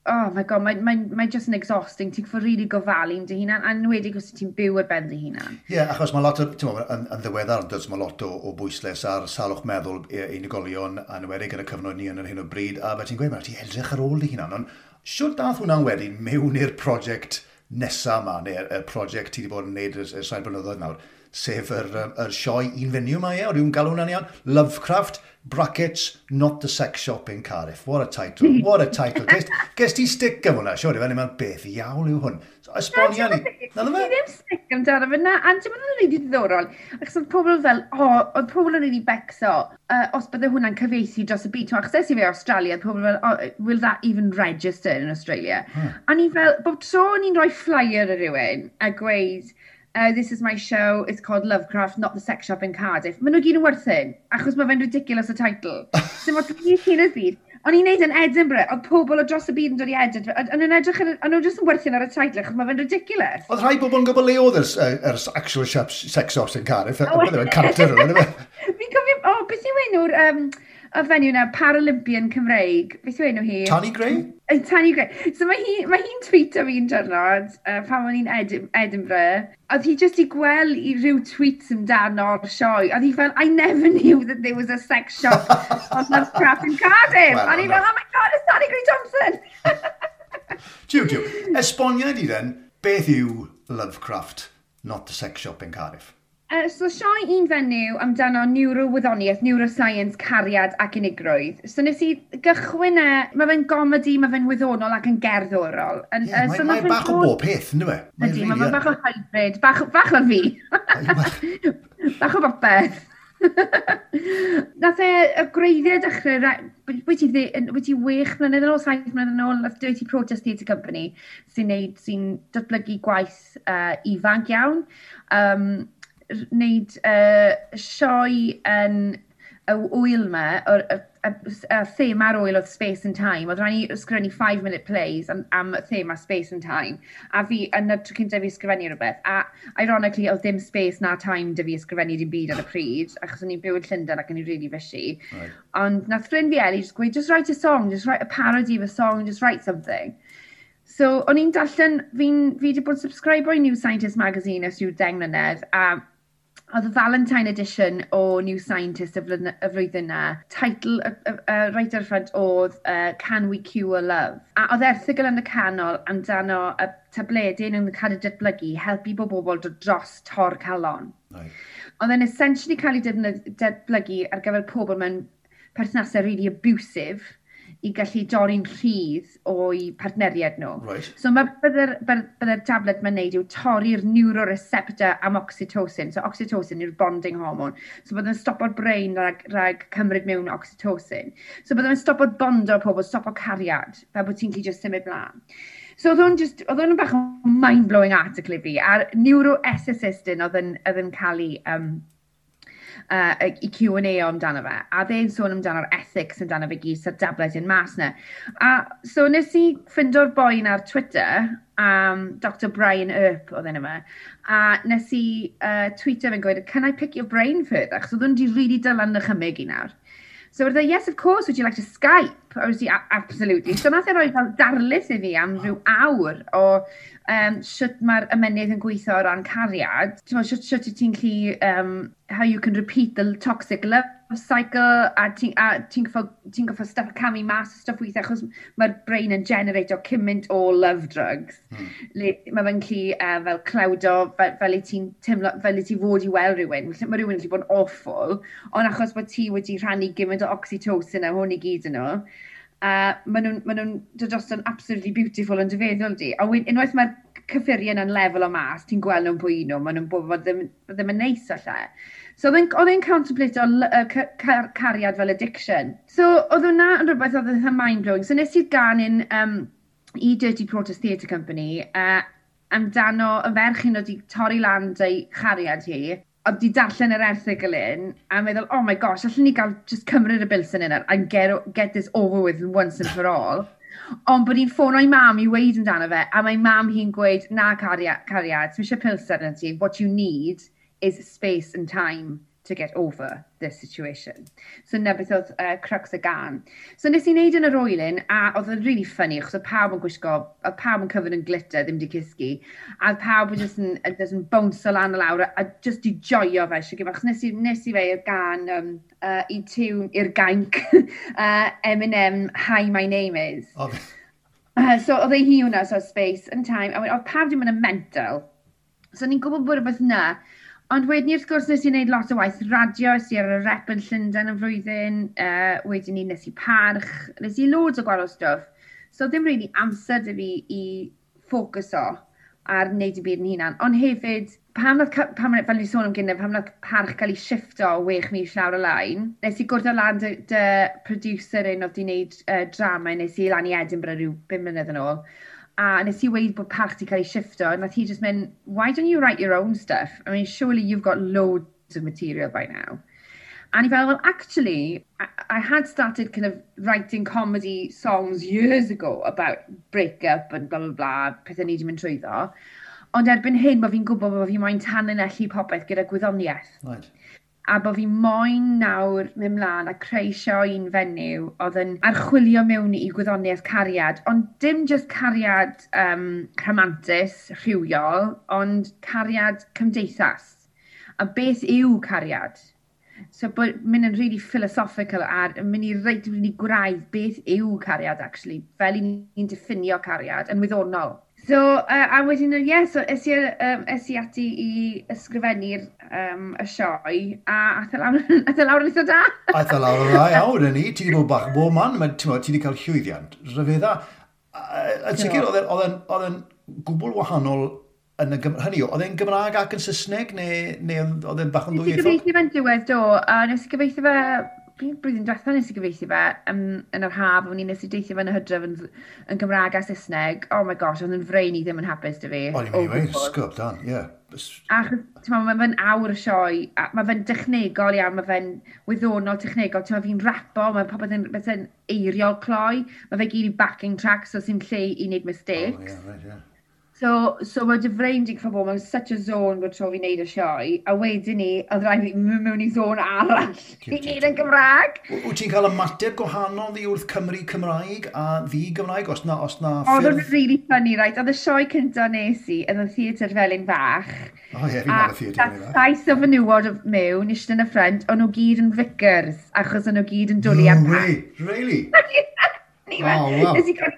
Oh my god, mae'n ma, ma just yn exhausting. Ti'n ffordd rili really gofalu'n dy hunan, a nwedig os ti'n byw ar ben dy hunan. Ie, yeah, achos mae lot o, ti'n meddwl, yn, yn ddiweddar, dys mae lot o, o bwysles ar salwch meddwl unigolion a anwedig yn y cyfnod ni yn yr hyn o bryd, a fe ti'n gweud, mae ti'n edrych ar ôl dy hunan, ond siwr dath hwnna'n wedyn mewn i'r prosiect nesaf yma, neu'r prosiect ti wedi bod yn neud y, y sain blynyddoedd nawr, sef yr, um, yr sioe un fenyw mae e, o rhywun galw hwnna'n iawn, Lovecraft, brackets, not the sex shop in Cardiff. What a title, what a title. Ges ti stick am hwnna, siwr i fan yma'n beth iawn yw hwn. Esbonio ni. Na ddim stick am amdano fe, na. A ti'n meddwl yn i ddiddorol, achos oedd pobl fel, o, oedd pobl yn rhaid i becso, uh, os bydde hwnna'n cyfeithi dros y byd. Achos es i fe Australia, pobl fel, oh, will that even register in Australia? Hmm. A ni fel, bob tro ni'n rhoi flyer ar rywun a gweud, uh, this is my show, it's called Lovecraft, not the sex shop in Cardiff. Maen nhw gyd yn werthyn, achos mae fe'n ridiculous y teitl. so mae dwi'n cyn y byd. O'n i'n neud yn Edinburgh, oedd pobl o dros y byd yn dod i Edinburgh, ond yn edrych yn, ond nhw jyst yn werthyn ar y teitl, achos mae fe'n ridiculous. Oedd rhai bobl yn gwybod le oedd yr actual shop, sex shops in Cardiff, oedd yn Carter, oedd e? Fi'n cofio, o, beth yw enw'r... Um, y fenyw na, Paralympian Cymreig, beth yw enw hi? Tani Gray? Tani Gray. So mae hi'n hi, hi tweet o fi'n dyrnod uh, pan o'n i'n Edinburgh, oedd hi jyst i gweld i ryw tweets amdano'r sioe. Oedd hi fel, I never knew that there was a sex shop on Lovecraft in Cardiff. Well, a ni'n fel, oh my god, it's Tani Gray Thompson! Jiw, jiw, esboniad i then, beth yw Lovecraft, not the sex shop in Cardiff? Uh, so sioe un fenyw amdano neurowyddoniaeth, neuroscience, cariad ac unigrwydd. So nes i gychwyn e, mae fe'n gomedi, mae fe'n wyddonol ac yn gerddorol. Yn, yeah, uh, so mae, mae bach o bob peth, ynddo fe? Ydy, really mae bach o hybrid, bach, bach o fi. bach o bopeth. Nath e y greiddiau dechrau, wyt ti, ti wech mlynedd yn ôl, saith mlynedd yn ôl, nath ti Protest Theatre Company sy'n sy, sy datblygu gwaith uh, ifanc iawn. Um, wneud uh, sioe yn y wyl yma, o'r, y, thema ar wyl oedd Space and Time, oedd rhaid i sgrennu 5-minute plays am, am thema Space and Time, a fi yn y tro cynta fi ysgrifennu rhywbeth, a ironically oedd ddim space na time dy fi ysgrifennu dim byd ar y pryd, achos o'n i'n byw yn Llundain ac yn i'n really fysi. Right. Ond nath ffrind fi Eli just gweud, just write a song, just write a parody of a song, just write something. So, o'n i'n darllen, fi'n, fi wedi bod yn subscriber i New Scientist magazine ys yw deng mlynedd, a Oedd y Valentine edition o New Scientist y, flwyddyn, y flwyddyn na, teitl y, y, y ar ffrant oedd uh, Can We Cure Love? A oedd erthigol yn y canol amdano y tabledyn yn cael ei datblygu helpu bob bobl dod dros tor calon. Nice. Oedd e'n essentially cael ei datblygu ar gyfer pobl mewn perthnasau really abusive, i gallu dorri'n rhydd o'i partneriad nhw. Right. So mae bydde'r bydde tablet mae'n neud yw torri'r neuroreceptor am oxytocin. So oxytocin yw'r bonding hormone. So byddai'n stopo'r brain rhag, rhag cymryd mewn oxytocin. So byddai'n stopo'r bondo pobl, stopo cariad, fel bod ti'n gallu just symud blaen. So oedd hwn just, oedd o'n bach o mind-blowing article i fi, a'r neuro-ethicist oedd yn cael ei um, uh, i Q&A amdano fe, a dde'n sôn amdano'r ethics amdano fe gyd sa'r dablet yn mas na. A so nes i ffindo'r boen ar Twitter, um, Dr Brian Earp oedd enw yma, a nes i uh, tweetio fe'n gweud, can I pick your brain further? Chos oedd hwn di rili really dylan y chymig i nawr. So oedd e, yes, of course, would you like to Skype? I was absolutely. So nath e roi fel darlith i fi am rhyw awr o um, sut mae'r ymenydd yn gweithio o ran cariad. Sut, sut ti'n gallu um, how you can repeat the toxic love cycle a ti'n ti ti goffo stuff camu mas a stuff weithiau achos mae'r brain yn generate o cymaint o love drugs. Hmm. Le, mae fe'n clu uh, e, fel clawdo fel, fel i ti'n teimlo, fel i ti fod i weld rhywun. Mae rhywun wedi bod yn awful, ond achos bod ti wedi rhannu gymaint o oxytocin a hwn i gyd yn nhw, uh, maen nhw'n ma nhw dod os yn absolutely beautiful yn dyfeddol di. A unwaith mae'r cyffuriau yn lefel o mas, ti'n gweld nhw'n bwy nhw, maen nhw'n bod ddim, ddim yn neis allai. So oedd e'n contemplate o uh, car cariad fel addiction. So oedd hwnna yn rhywbeth oedd yn mind-blowing. So nes i'r gan ganu'n um, i Dirty Protest Theatre Company uh, amdano y ferchin oedd wedi torri lan ei chariad hi oedd di darllen yr erthigol un a meddwl, oh my gosh, allwn ni gael just cymryd y bilsyn yna and get, get this over with once and for all ond bod hi'n ffono i mam i weid amdano fe, a mae mam hi'n gweud, na cariad, cariad, ti'n eisiau pilsen na ti, what you need is space and time to get over this situation. So na beth oedd uh, crux y gan. So nes i wneud yn yr oelyn, a oedd yn really funny, achos oedd pawb yn gwisgo, oedd pawb yn cyfyn yn glitter, ddim di cysgu, a oedd pawb yn just yn, just yn bounce o lan y lawr, a just i joio fe eisiau gyfer, achos nes i, nes i fe i'r gan, um, uh, i tiwn i'r gainc, uh, Eminem, Hi My Name Is. Oh. Uh, so oedd ei hi hwnna, so space and time, a oedd pawb ddim yn y mental. So ni'n gwybod bod rhywbeth na, Ond wedyn wrth gwrs nes i wneud lot o waith radio, nes i ar y rep yn Llundain yn flwyddyn, uh, wedyn ni nes i parch, nes i loads o gwahanol stwff. So ddim rili really amser dy fi i ffocuso ar wneud y byd yn hunan. Ond hefyd, pam nath, pam, fel ni sôn am gynnau, pam oedd parch cael ei shifto o wech mis llawr y lain, nes i gwrdd o lan dy, dy producer un oedd di wneud uh, drama, nes i lan i Edinburgh rhyw 5 mlynedd yn ôl a nes i weid bod parch wedi cael ei shifto, a nath hi just mynd, why don't you write your own stuff? I mean, surely you've got loads of material by now. And he felt, well, actually, I, I, had started kind of writing comedy songs years ago about break-up and blah, blah, blah, pethau ni wedi mynd trwyddo. Ond erbyn hyn, mae fi'n gwybod bod fi moyn tanlinellu popeth gyda gwyddoniaeth. Right a bod fi moyn nawr mynd mlaen a creisio un fenyw oedd yn archwilio mewn i gwyddoniaeth cariad, ond dim jyst cariad um, rhamantus, rhywiol, ond cariad cymdeithas. A beth yw cariad? So bod mynd yn really philosophical a mynd i reit really gwraidd beth yw cariad actually, fel i ni'n diffinio cariad yn wyddonol. So, uh, a wedyn, ie, yeah, so es i, um, es i ati i ysgrifennu'r um, y sioe, a ath y e lawr, ath y lawr yn eitha e da. ath y e lawr yn dda iawn yn ni, ti wedi bod bach bo man, mae, ti wedi cael llwyddiant, rhyfedda. Yn sicr, oedd e'n gwbl wahanol yn y Gymraeg, hynny oedd e'n Gymraeg ac yn Saesneg, neu, neu oedd e'n bach yn ddwy eithaf? Nes i gyfeithi fe'n diwedd, do, a nes i gyfeithi fe blwyddyn diwethaf nes i gyfeithi fe, um, yn yr haf, o'n i nes i deithio fe yn y hydref yn, yn Gymraeg a Saesneg. Oh my gosh, oedd yn frein i ddim yn hapus dy fi. O'n i'n mynd i weid, oh sgwb, dan, ie. Achos, ma, mae fe'n awr y sioe, mae fe'n dechnegol iawn, mae fe'n wyddonol technegol, Mae fi'n rapo, mae popeth yn yn eiriol cloi, mae fe gyd i backing tracks, so sy'n lle i wneud mistakes. Oh, yeah, right, yeah. So, so mae dy freinding from home, mewn such a zone bod tro fi wneud y sioe, a wedyn ni, oedd rhaid fi mewn i zone arall i gyd yn Gymraeg. Wyt ti'n cael ymateb gwahanol ddi wrth Cymru Cymraeg a ddi Gymraeg, os na, os na ffyrdd? Oedd yn really funny, right? Oedd y sioe cynta nes i yn y theatr felyn fach. O ie, fi'n ar y theatr felyn fach. A saith o fenywod mewn, eisiau yn y ffrind, o'n nhw gyd yn vicars, achos o'n nhw gyd yn dwlu am pan. Really? Really? Oh, wow. Nes i cael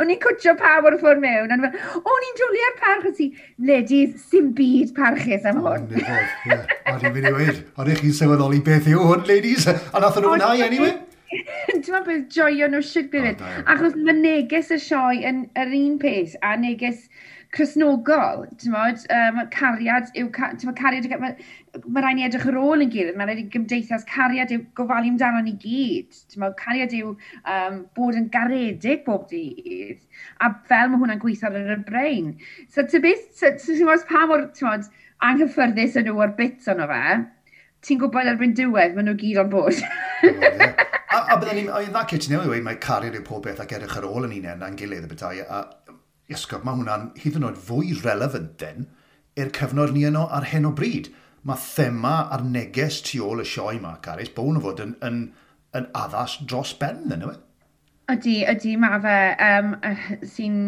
O'n i'n cwtio pawb o'r ffordd mewn. O'n i'n drwliad parch ti. Ledydd, sy'n byd parchus am hwn. O'n i'n mynd i weid. O'n i'n chi'n sylweddoli beth yw hwn, ladies. A nath nhw'n wnau, anyway. Dwi'n meddwl beth joio nhw siwr byd, Achos mae neges y sioe yn yr un peth a neges chrysnogol, ti'n modd, um, cariad yw, ti'n modd, cariad yw, mae, mae rhaid ni edrych ar ôl yn gilydd, mae rhaid i gymdeithas cariad yw gofalu amdano ni gyd, ti'n modd, cariad yw um, bod yn garedig bob dydd, a fel mae hwnna'n gweithio ar y brain. So, ti'n beth, ti'n modd, pa mor, ti'n modd, anghyffyrddus yn nhw ar bits ono fe, ti'n gwybod erbyn diwedd, maen nhw gyd on bod. a, a byddwn ni'n, o, yn dda cyt ti'n newid, mae cariad yw pob beth ac edrych ar ôl yn unen, a'n gilydd y bethau, a Iesgob, mae hwnna'n hyd yn oed fwy relevant den i'r cyfnod ni yno ar hyn o bryd. Mae thema a'r neges tu ôl y sioe yma, Caris, bod nhw fod yn, yn, yn addas dros ben, yn yw? Ydy, ydy, mae fe. Um, sy'n...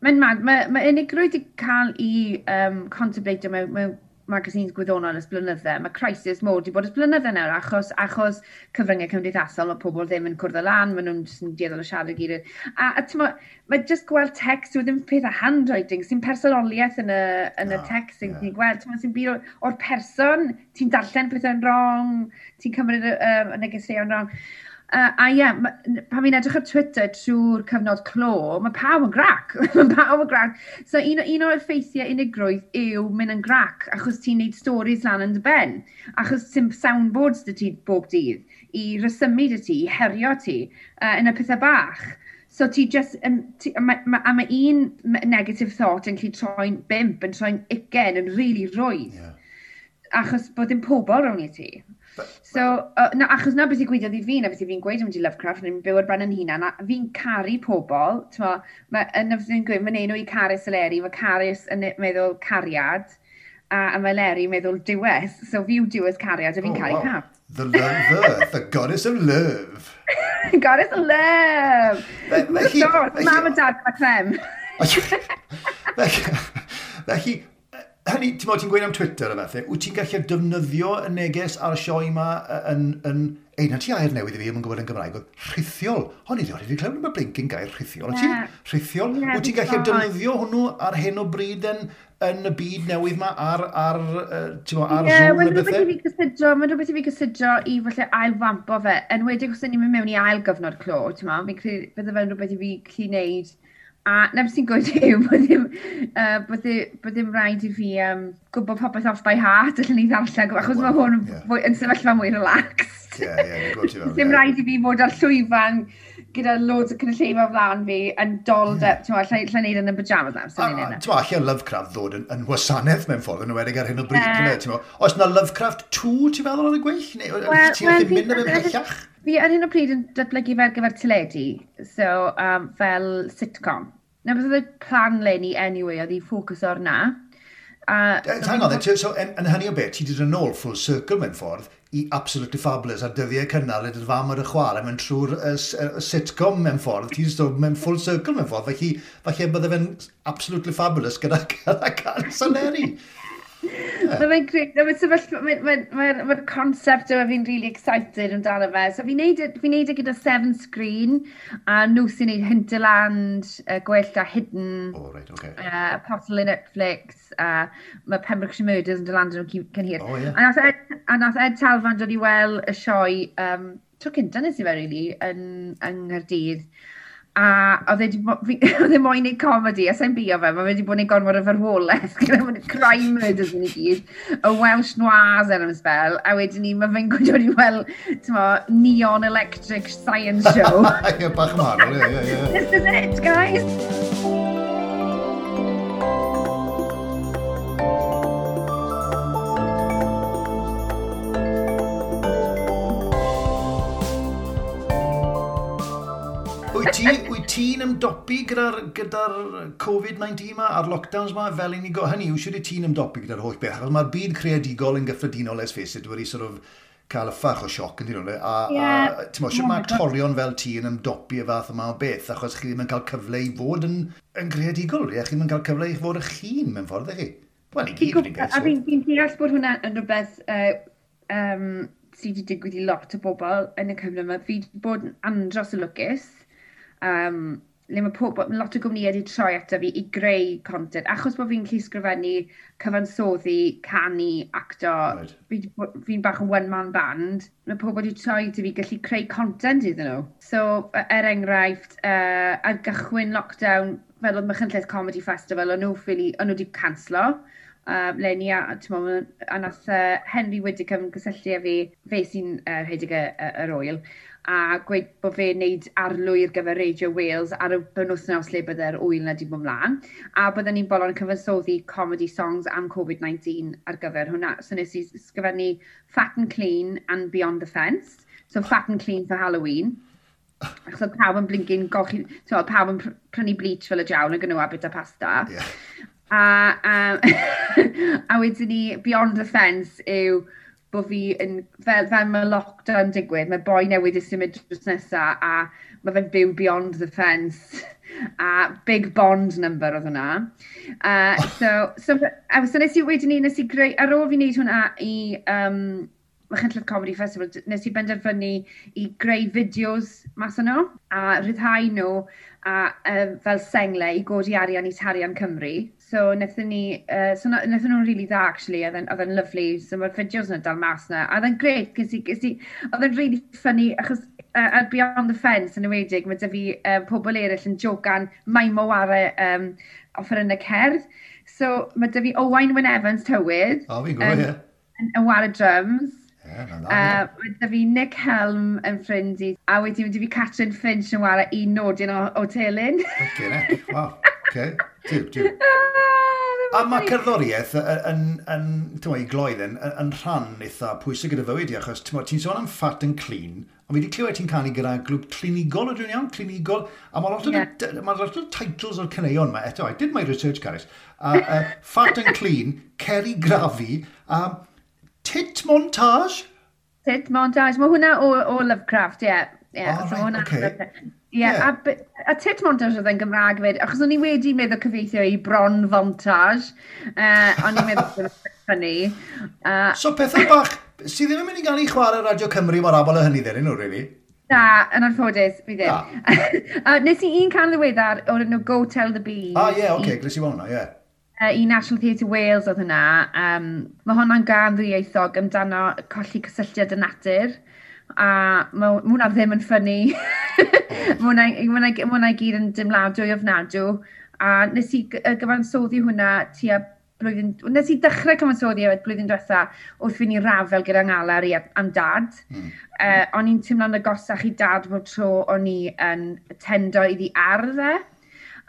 Mae'n mad, mae, mae unigrwydd wedi cael i um, contemplatio mewn, mewn magazines gwyddonol ys blynydde, mae crisis mod wedi bod ys blynydde nawr, achos, achos cyfryngau cymdeithasol, mae pobl ddim yn cwrdd o lan, maen nhw'n just yn dieddol o siarad gyda. A, a ti'n mae just gweld text yw ddim peth a handwriting, sy'n personoliaeth yn y, yn y ah, text sy'n yeah. gweld, ti'n sy'n byd o'r person, ti'n darllen pethau'n wrong, ti'n cymryd y, y, y negeseuon wrong. Uh, a ie, yeah, pan fi'n edrych ar Twitter trwy'r cyfnod clo, mae pawb yn grac. mae pawb yn grac. So un, un o'r effeithiau unigrwydd yw mynd yn grac, achos ti'n neud stories lan yn dy ben. Achos ti'n soundboards dy ti bob dydd, i resymu dy ti, i herio ti, uh, yn y pethau bach. So ti just, um, ti, a mae ma, ma un negative thought yn lle troi'n bimp, yn troi'n ugen, yn rili really rwydd. Yeah. Achos bod dim pobl rhwng i ti. So, uh, na, achos na beth i gweidio i fi, na beth i fi'n gweud am di Lovecraft, yn byw ar ben yn hunan, a fi'n caru pobl, mae yn yfyn gweud, mae'n enw i Carys Eleri, mae Carys yn e-, meddwl cariad, a, a mae Eleri meddwl diwes, so fi yw diwes cariad, a fi'n oh, caru wow. cap. The lover, the goddess of love. goddess of love! Mae hi... Mam a dad, mae Clem. Felly, hynny, ti'n ti'n gweud am Twitter a fathau, wyt ti'n gallu defnyddio y neges ar y sioe yma yn... yn Ei, na ti air newydd i fi, yn gwybod yn Gymraeg, oedd rhithiol. Hon i ddod i fi clywed mae blincyn gair rhithiol. Yeah. Rhithiol? Yeah, wyt ti'n gallu defnyddio hwnnw ar hyn o bryd yn, yn y byd newydd yma ar, ar, uh, ar yeah, Zoom neu bethau? Mae'n rhywbeth i fi gysidro i falle ailfampo fe. Yn wedi os ni'n mynd mewn i ail gyfnod clo, ti'n ma, fi'n credu bydde fe'n rhywbeth i fi gallu neud A neb sy'n gwybod yw bod ddim, uh, bod, ddim, bod ddim rhaid i fi um, gwybod popeth off by heart allan ni ddarllen, achos mae hwn yeah. yn sefyllfa mwy relaxed. Yeah, yeah, ddim rhaid i fi fod ar llwyfan gyda loads o cynulleima o flaen fi yn dold hmm. up, ti'n meddwl, lla'n neud yn y pyjamas na. Ti'n meddwl, allan Lovecraft ddod yn, yn wasanaeth mewn ffordd yn wedig ar hyn o bryd. Yeah. Oes na Lovecraft 2, ti'n meddwl, yn y gweill? Neu well, ti'n mynd yn ymhellach? Fi ar hyn o bryd yn datblygu fel gyfer teledu, so um, fel sitcom na beth oedd y plan ni anyway, oedd hi ffocws o'r na. A... Hang on, so, yn, yn hynny o beth, ti wedi dod yn ôl full circle mewn ffordd i Absolutely Fabulous ar dyddiau cynnal yn y fam ar y chwarae mewn trwy'r sitcom mewn ffordd, ti'n dod mewn full circle mewn ffordd, felly, felly bydde fe'n Absolutely Fabulous gyda, gyda Cancer Larry. Mae'n great. Mae'n sefyllfa, mae'r concept yma fi'n really excited amdano fe. So fi'n neud, fi neud e gyda Seven Screen, a nhw sy'n neud Hinterland, uh, Gwellt a Hidden, oh, right, okay. uh, Apostle in Netflix, a uh, mae Pembrokeshire Murders yn dylan nhw cynhir. Oh, yeah. A nath Ed, a nath Ed Talfan dod i weld y sioe, um, tro cynta nes i fe, really, yn, yng Nghyrdydd a e oedd e moyn neud comedi, a sa'n bio fe, mae wedi bod yn ei gormod o farwolaeth, gyda mwyn crime murders yn ei gyd, y Welsh Noirs er yn ysbel, a wedyn ni, mae fe'n gwybod wedi wel, tymo, Neon Electric Science Show. Ie, bach yn marw, ie, ie, ie. This is it, guys! wyt ti, wyt ti'n ymdopi gyda'r gyda Covid-19 ma a'r lockdowns ma fel i ni go hynny? Wyt ti'n ymdopi gyda'r holl beth? Achos mae'r byd creadigol yn gyffredinol, let's face it, wedi sort of cael y ffach o sioc yn dyn nhw. A, yeah. a ti'n mwyn, mae actorion fel ti yn ymdopi y fath yma o beth, achos chi ddim yn cael cyfle i fod yn, yn creadigol, ie? Chi ddim yn cael cyfle i fod y chi'n mewn ffordd, chi? Wel, i gyd yn beth. A fi'n deall bod hwnna yn rhywbeth uh, um, sydd wedi digwydd i lot o bobl yn y cyfnod yma. Fi wedi bod yn andros o lwcus um, le mae pob, lot o gwmnïau wedi troi ato fi i greu content. Achos bod fi'n gallu sgrifennu, cyfansoddi, canu, acto, right. fi'n fi bach yn one-man band, mae pob wedi troi ato fi gallu creu content iddyn nhw. So, e-, er enghraifft, uh, ar gychwyn lockdown, fel oedd Mychynlleth Comedy Festival, o'n nhw, ffili, o'n nhw wedi canslo. Um, le ni, a, a nath uh, Henry Widdicombe gysylltu â fi, fe sy'n uh, rhedeg yr oil, a gweud bod fe'n neud arlwy'r gyfer Radio Wales ar y benwthnos ble bydde'r wyl na di bod mlaen. A byddwn ni'n bolon cyfansoddi comedy songs am COVID-19 ar gyfer hwnna. So nes i sgwennu Fat and Clean and Beyond the Fence. So Fat and Clean for Halloween. Achos oedd pawb yn blinkin gochi, so pawb yn prynu bleach fel y jawn ac yn nhw a bit o pasta. Yeah. A, um, a wedyn ni Beyond the Fence yw bod fi yn, fel, fel mae lockdown digwydd, mae boi newydd i symud drws nesaf a mae fe'n byw beyond the fence a big bond number oedd hwnna. Uh, so, so, a so nes i wedyn ni, nes i greu, ar ôl fi wneud hwnna i um, Machynlleth Comedy Festival, nes i benderfynu i greu fideos mas yno a rhyddhau nhw a, uh, fel sengle i godi arian i Tarian Cymru So wnaethon ni, uh, so wnaethon nhw'n really dda actually, oedd yn lyflu, so mae'r fideos yna dal mas na, a oedd yn gret, gys i, gys i, oedd yn really funny, achos uh, ar Beyond the Fence yn ywedig, mae dy fi uh, pobl eraill yn jocan mae maware um, offer yn y cerdd, so mae dy fi Owain Wyn Evans tywydd, o, fi'n gwybod, ie. Yn, yn war y drums, Yeah, uh, mae dy fi Nick Helm yn ffrind i, a wedyn mae dy fi Catrin Finch yn wara un nodyn o, o telyn. Okay, wow, okay. Tiw, tiw. A mae cerddoriaeth yn, yn, yn gloedd yn, yn rhan eitha pwysig gyda fywyd i, achos ti'n sôn am fat and clean, ond fi wedi clywed ti'n canu gyda glwb clinigol, ydw i'n iawn, clinigol, a mae lot o, yeah. ma lot o titles o'r cyneuon yma, eto, I did my research, Caris, uh, uh, fat and clean, ceri grafi, um, tit montage? Tit montage, mae hwnna o, o Lovecraft, ie. Yeah. Yeah, oh, so right, okay. Ie, yeah. a, a tit montage oedd yn Gymraeg fyd, achos o'n i wedi meddwl cyfeithio i bron fontage, uh, o'n i'n meddwl bod yn ffynnu. Uh, so pethau bach, sydd ddim yn mynd i gael ei chwarae Radio Cymru mor abol o hynny ddyn nhw, really? Na, yn anffodus, fi ddim. uh, nes i un can ddiweddar o'r enw Go Tell the Bees. Ah, ie, yeah, oce, okay, glis i wona, ie. Yeah uh, i National Theatre Wales oedd hwnna. Um, mae hwnna'n gan ddwyieithog amdano colli cysylltiad y natur a mae hwnna ddim yn ffynnu. mae hwnna gyd yn dimladwy ofnadw. A nes i gyfansoddi hwnna tua blwyddyn... Nes i dechrau cyfansoddi efo blwyddyn diwetha wrth fynd i rafel gyda ngalar i am dad. Mm. Uh, o'n i'n teimlo'n agosach i dad bod tro o'n i yn tendo iddi ardd e.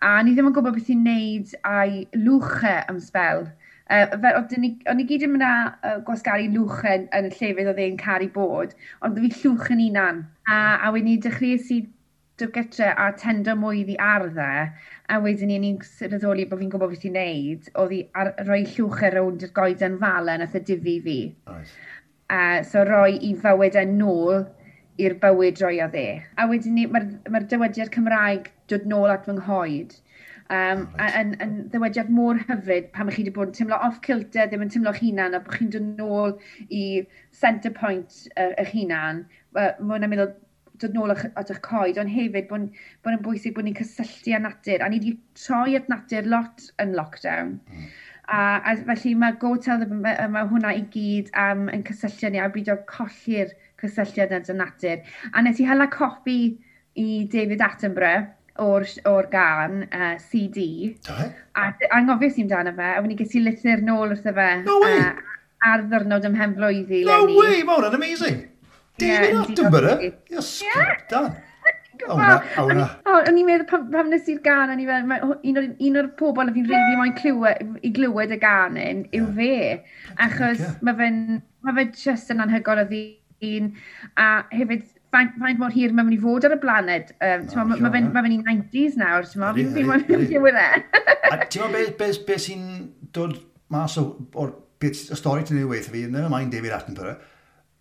A ni ddim yn gwybod beth i'n neud a'i lwchau am sbel. Uh, fel, ni, o'n i gyd yn mynd â uh, gwasgaru lwch yn, yn y llefydd oedd e'n caru bod, ond fi llwch yn unan. A, a wedyn ni dechreuais i gytre a tendo mwy i arddau, a wedyn ni'n ni'n sylweddoli bod fi'n gwybod beth i'n neud, oedd i ar, roi llwch ar rownd i'r goeden falen ath y e difu fi. Nice. Uh, so roi i fywyd yn nôl i'r bywyd roi o dde. A wedyn ni, mae'r ma, dywediad Cymraeg dod nôl at fy nghoed. Um, right. yn, yn ddywediad mor hyfryd pan ych chi wedi bod yn teimlo off-kilter, ddim yn teimlo'ch hunan, a bod chi'n dod nôl i centre point uh, eich hunan, uh, mae hwnna'n meddwl dod nôl at, eich coed, ond hefyd bod bod yn bwysig bod ni'n cysylltu â natur. A ni wedi troi at natur lot yn lockdown. Mm. A, a felly mae Go Tell mae, mae hwnna i gyd am yn cysylltiad ni a byd o colli'r cysylltiad yn natur. A nes i hala copi i David Attenborough, o'r, or gan, uh, CD. Da. A anghofio sy'n dan fe, a wedi gysi litr nôl wrtho fe. No way! Uh, ar ddyrnod ym mhen flwyddyn. No Lenny. way, mae hwnna'n amazing. David yeah, Attenborough? You're dan! done. Oh, oh, o'n i'n meddwl pam, pam nes i'r gan, o'n i'n meddwl, un o'r, pobol y fi'n rili moyn clywed, i glywed y gan yn, yw fe. Achos mae fe'n, mae fe just yn anhygol o ddyn, a hefyd faint, faint mor hir mae'n mynd i fod ar y blaned. Um, oh, mae ma fe'n ma 90s nawr, ti'n meddwl, fi'n fi'n mwyn diwedd e. A ti'n meddwl beth be, sy'n dod mas o'r, y stori ti'n ei weithio fi, never mind David Attenborough,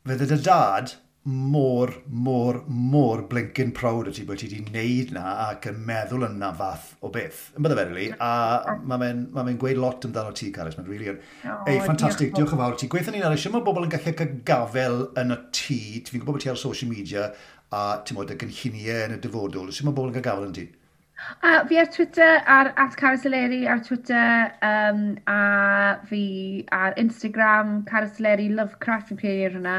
fydde dy dad mor, mor, mor blincyn proud o ti bod ti wedi wneud na ac yn meddwl yna fath o beth. Yn bydde fe, really. A mae fe'n ma gweud lot amdano ti, Caris. Mae'n really yn... Oh, Ei, ffantastig. Diolch yn fawr ti. Gweithio ni'n arall, mae bobl yn gallu cael gafel yn y tŷ. Fi'n gwybod bod ti ar social media a ti'n modd y gynlluniau yn y dyfodol. Sut mae bobl yn cael gafel yn ti? A fi ar Twitter, ar at Caraseleri ar Twitter, um, a fi ar Instagram, Caraseleri Lovecraft, fi'n credu ar hwnna.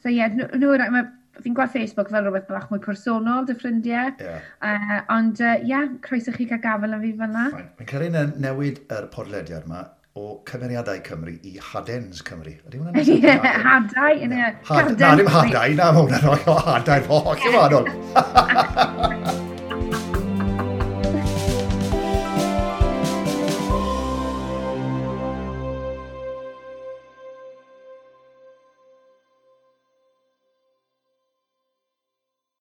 So ie, yeah, nhw, nhw, fi'n gweld Facebook fel rhywbeth bach mwy personol, dy ffrindiau. Yeah. Uh, ond ie, uh, yeah, croeso chi cael gafel yn fi fyna. Mae'n cael ein newid yr podlediad yma o cymeriadau Cymru i hadens Cymru. Ydy hwnna'n nesaf? Ie, hadau. Na, ddim hadau, na, mae hwnna'n rhoi o hadau'n holl i wahanol.